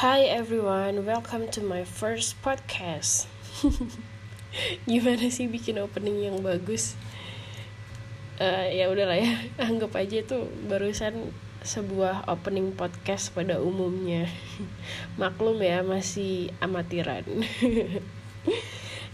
Hi everyone, welcome to my first podcast. Gimana sih bikin opening yang bagus? Uh, ya udahlah ya, anggap aja itu barusan sebuah opening podcast pada umumnya. Maklum ya, masih amatiran.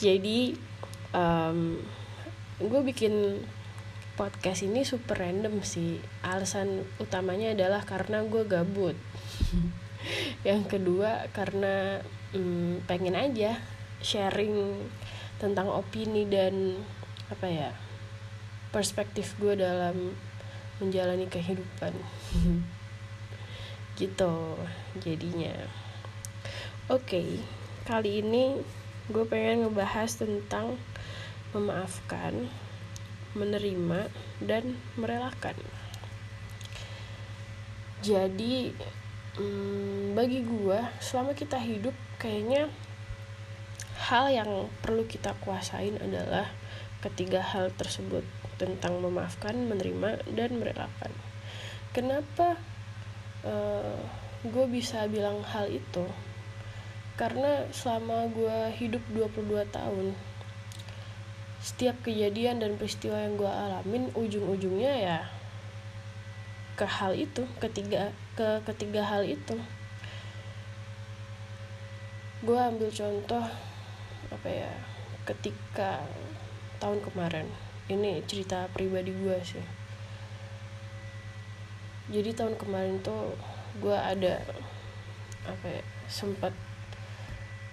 Jadi, um, gue bikin podcast ini super random sih alasan utamanya adalah karena gue gabut yang kedua karena hmm, pengen aja sharing tentang opini dan apa ya perspektif gue dalam menjalani kehidupan. Gitu jadinya. Oke okay, kali ini gue pengen ngebahas tentang memaafkan menerima dan merelakan. Jadi hmm, bagi gue selama kita hidup kayaknya hal yang perlu kita kuasain adalah ketiga hal tersebut. Tentang memaafkan menerima dan merelakan. Kenapa uh, gue bisa bilang hal itu? Karena selama gue hidup 22 tahun setiap kejadian dan peristiwa yang gue alamin ujung-ujungnya ya ke hal itu ketiga ke ketiga hal itu. Gue ambil contoh apa ya ketika tahun kemarin. Ini cerita pribadi gue sih. Jadi tahun kemarin tuh gue ada apa ya sempat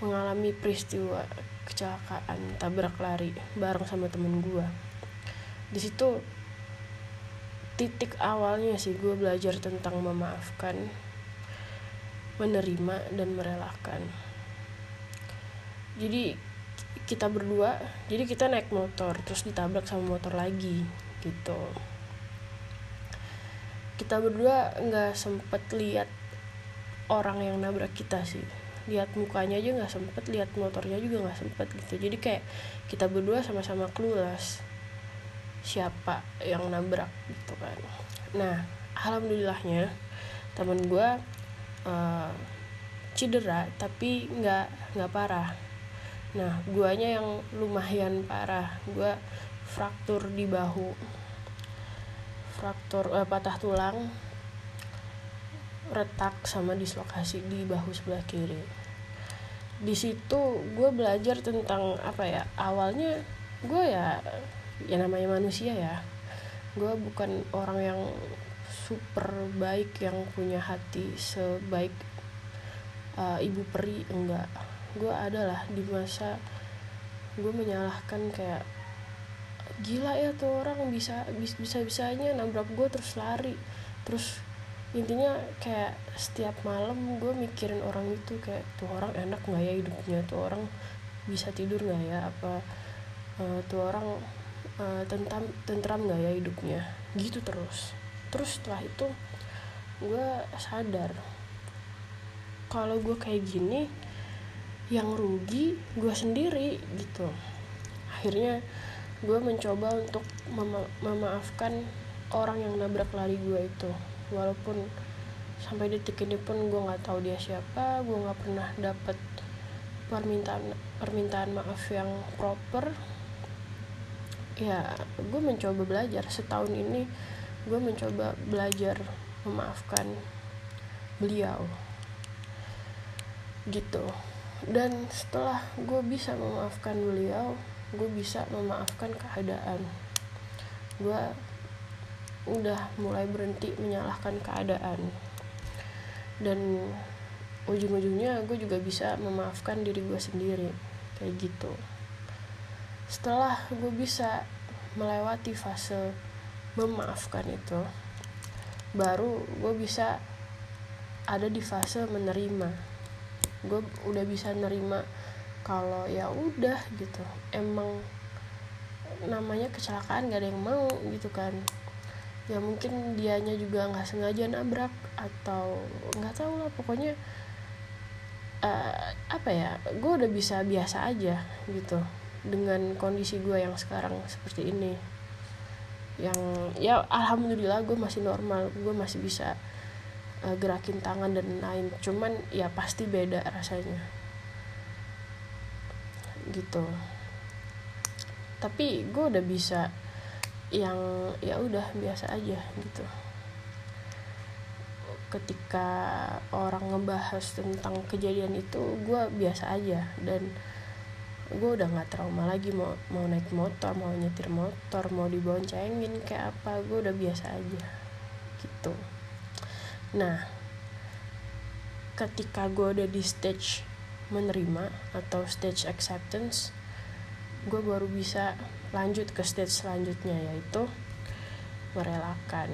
mengalami peristiwa kecelakaan tabrak lari bareng sama temen gue di situ titik awalnya sih gue belajar tentang memaafkan menerima dan merelakan. Jadi kita berdua jadi kita naik motor terus ditabrak sama motor lagi gitu. Kita berdua nggak sempet lihat orang yang nabrak kita sih. Lihat mukanya aja nggak sempet lihat motornya juga nggak sempet gitu. Jadi kayak kita berdua sama-sama clueless siapa yang nabrak gitu kan. Nah alhamdulillahnya teman gue uh, cedera tapi nggak nggak parah. Nah guanya yang lumayan parah. Gue fraktur di bahu. Fraktur uh, patah tulang. Retak sama dislokasi di bahu sebelah kiri. Di situ gue belajar tentang apa ya awalnya gue ya ya namanya manusia ya. Gue bukan orang yang super baik yang punya hati sebaik uh, ibu peri enggak. Gue adalah di masa gue menyalahkan kayak gila ya tuh orang bisa bisa bisanya nabrak gue terus lari. Terus intinya kayak setiap malam gue mikirin orang itu kayak tuh orang enak nggak ya hidupnya? Tuh orang bisa tidur nggak ya? Apa uh, tuh orang uh, tentram tentram nggak ya hidupnya? Gitu terus. Terus setelah itu gue sadar. Kalau gue kayak gini yang rugi gue sendiri gitu. Akhirnya gue mencoba untuk mema memaafkan orang yang nabrak lari gue itu. Walaupun sampai detik ini pun gue nggak tahu dia siapa gue nggak pernah dapet permintaan permintaan maaf yang proper ya gue mencoba belajar. Setahun ini gue mencoba belajar memaafkan beliau. Gitu. Dan setelah gue bisa memaafkan beliau gue bisa memaafkan keadaan. Gue udah mulai berhenti menyalahkan keadaan. Dan ujung-ujungnya gue juga bisa memaafkan diri gue sendiri. Kayak gitu setelah gue bisa melewati fase memaafkan itu baru gue bisa ada di fase menerima. Gue udah bisa nerima kalau ya udah gitu. Emang namanya kecelakaan gak ada yang mau gitu kan. Ya mungkin dianya juga nggak sengaja nabrak atau nggak tahu lah pokoknya uh, apa ya gue udah bisa biasa aja gitu dengan kondisi gue yang sekarang seperti ini. Yang ya alhamdulillah gue masih normal. Gue masih bisa uh, gerakin tangan dan lain cuman ya pasti beda rasanya. Gitu. Tapi gue udah bisa yang ya udah biasa aja gitu. Ketika orang ngebahas tentang kejadian itu gue biasa aja. Dan gue udah nggak trauma lagi mau mau naik motor mau nyetir motor mau diboncengin kayak apa gue udah biasa aja gitu. Nah ketika gue udah di stage menerima atau stage acceptance gue baru bisa lanjut ke stage selanjutnya yaitu merelakan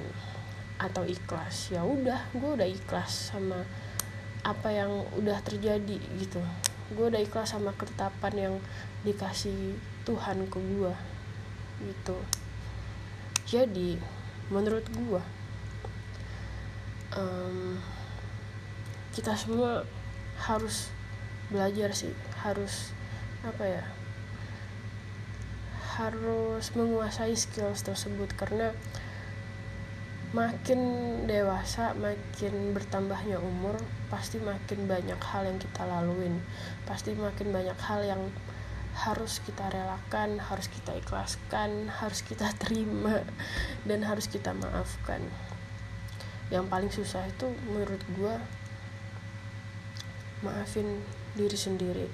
atau ikhlas. Ya udah gue udah ikhlas sama apa yang udah terjadi gitu gue udah ikhlas sama ketetapan yang dikasih Tuhan ke gue gitu. Jadi menurut gue um, kita semua harus belajar sih harus apa ya harus menguasai skills tersebut. Karena makin dewasa makin bertambahnya umur pasti makin banyak hal yang kita laluin. Pasti makin banyak hal yang harus kita relakan harus kita ikhlaskan harus kita terima dan harus kita maafkan. Yang paling susah itu menurut gue maafin diri sendiri.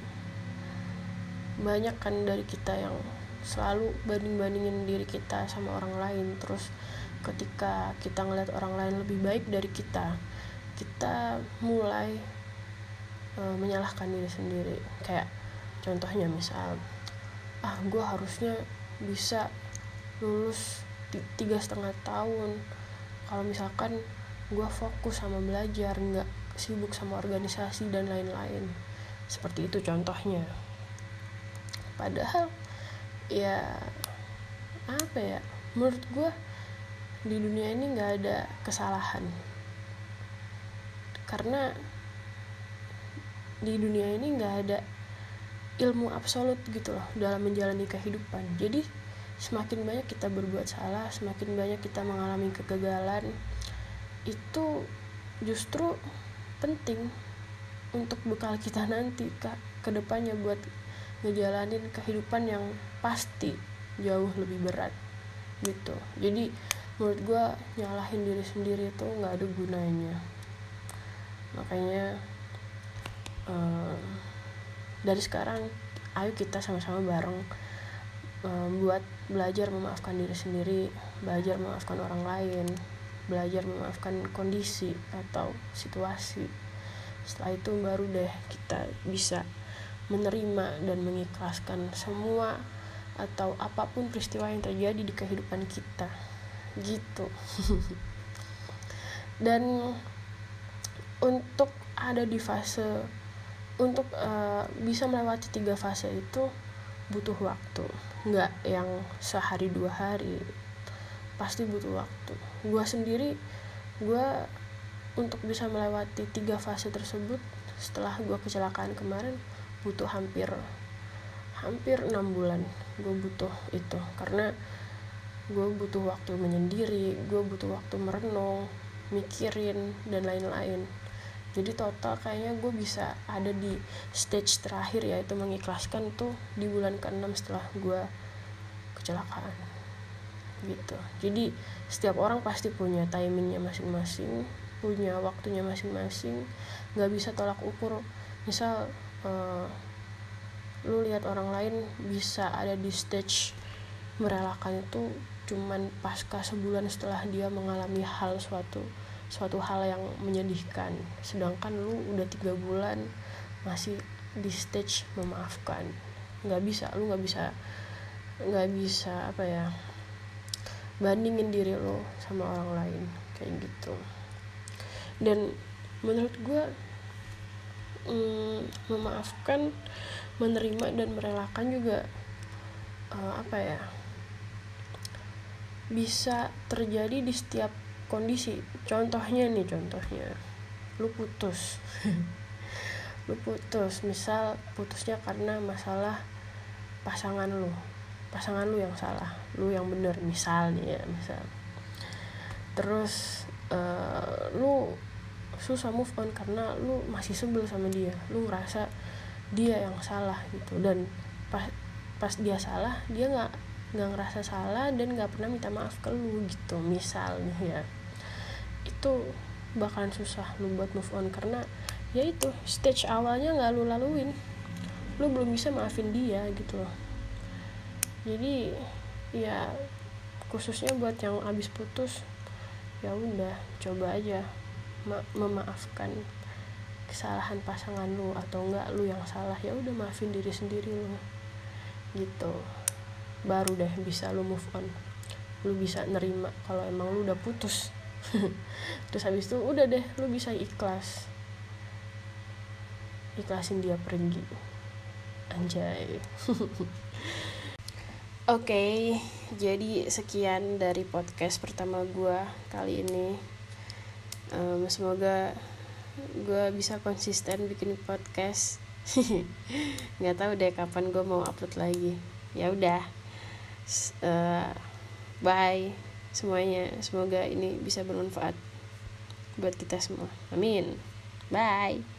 Banyak kan dari kita yang selalu banding-bandingin diri kita sama orang lain terus ketika kita ngeliat orang lain lebih baik dari kita kita mulai uh, menyalahkan diri sendiri. Kayak contohnya misal ah gue harusnya bisa lulus tiga setengah tahun. Kalau misalkan gue fokus sama belajar nggak sibuk sama organisasi dan lain-lain. Seperti itu contohnya. Padahal ya apa ya menurut gue di dunia ini nggak ada kesalahan. Karena di dunia ini nggak ada ilmu absolut gitu loh dalam menjalani kehidupan. Jadi semakin banyak kita berbuat salah semakin banyak kita mengalami kegagalan itu justru penting untuk bekal kita nanti kak ke depannya buat ngejalanin kehidupan yang pasti jauh lebih berat gitu. Jadi menurut gue nyalahin diri sendiri itu nggak ada gunanya. Makanya uh, dari sekarang ayo kita sama-sama bareng uh, buat belajar memaafkan diri sendiri belajar memaafkan orang lain belajar memaafkan kondisi atau situasi. Setelah itu baru deh kita bisa menerima dan mengikhlaskan semua atau apa pun peristiwa yang terjadi di kehidupan kita gitu. Dan untuk ada di fase untuk uh, bisa melewati tiga fase itu butuh waktu. Nggak yang sehari dua hari. Pasti butuh waktu. Gue sendiri gue untuk bisa melewati tiga fase tersebut setelah gue kecelakaan kemarin butuh hampir hampir enam bulan gue butuh itu. Karena gue butuh waktu menyendiri gue butuh waktu merenung mikirin dan lain-lain. Jadi total kayaknya gue bisa ada di stage terakhir yaitu mengikhlaskan tuh di bulan ke-6 setelah gue kecelakaan. Gitu. Jadi setiap orang pasti punya timingnya masing-masing punya waktunya masing-masing. Nggak bisa tolak ukur. Misal uh, lu lihat orang lain bisa ada di stage merelakan itu cuman pasca sebulan setelah dia mengalami hal suatu suatu hal yang menyedihkan. Sedangkan lu udah tiga bulan masih di stage memaafkan. Nggak bisa lu nggak bisa nggak bisa apa ya bandingin diri lo sama orang lain. Kayak gitu. Dan menurut gue mm, memaafkan menerima dan merelakan juga uh, apa ya bisa terjadi di setiap kondisi. Contohnya nih contohnya. Lu putus. Lu putus misal putusnya karena masalah pasangan lu. Pasangan lu yang salah lu yang bener misal nih ya misal. Terus uh, lu susah move on karena lu masih sebel sama dia. Lu ngerasa dia yang salah gitu. Dan pas pas dia salah dia nggak nggak ngerasa salah dan nggak pernah minta maaf ke lu gitu misal nih ya itu bakalan susah lu buat move on karena ya itu stage awalnya nggak lu laluin. Lu belum bisa maafin dia gitu loh. Jadi ya khususnya buat yang abis putus ya udah coba aja ma memaafkan kesalahan pasangan lu atau enggak lu yang salah. Ya udah maafin diri sendiri lu. Gitu baru deh bisa lu move on lu bisa nerima kalau emang lu udah putus terus habis itu udah deh lu bisa ikhlas ikhlasin dia pergi anjay Oke, okay, jadi sekian dari podcast pertama gue kali ini. Um, semoga gue bisa konsisten bikin podcast. Nggak tahu deh kapan gue mau upload lagi. Ya udah, uh, bye semuanya. Semoga ini bisa bermanfaat buat kita semua. Amin. Bye.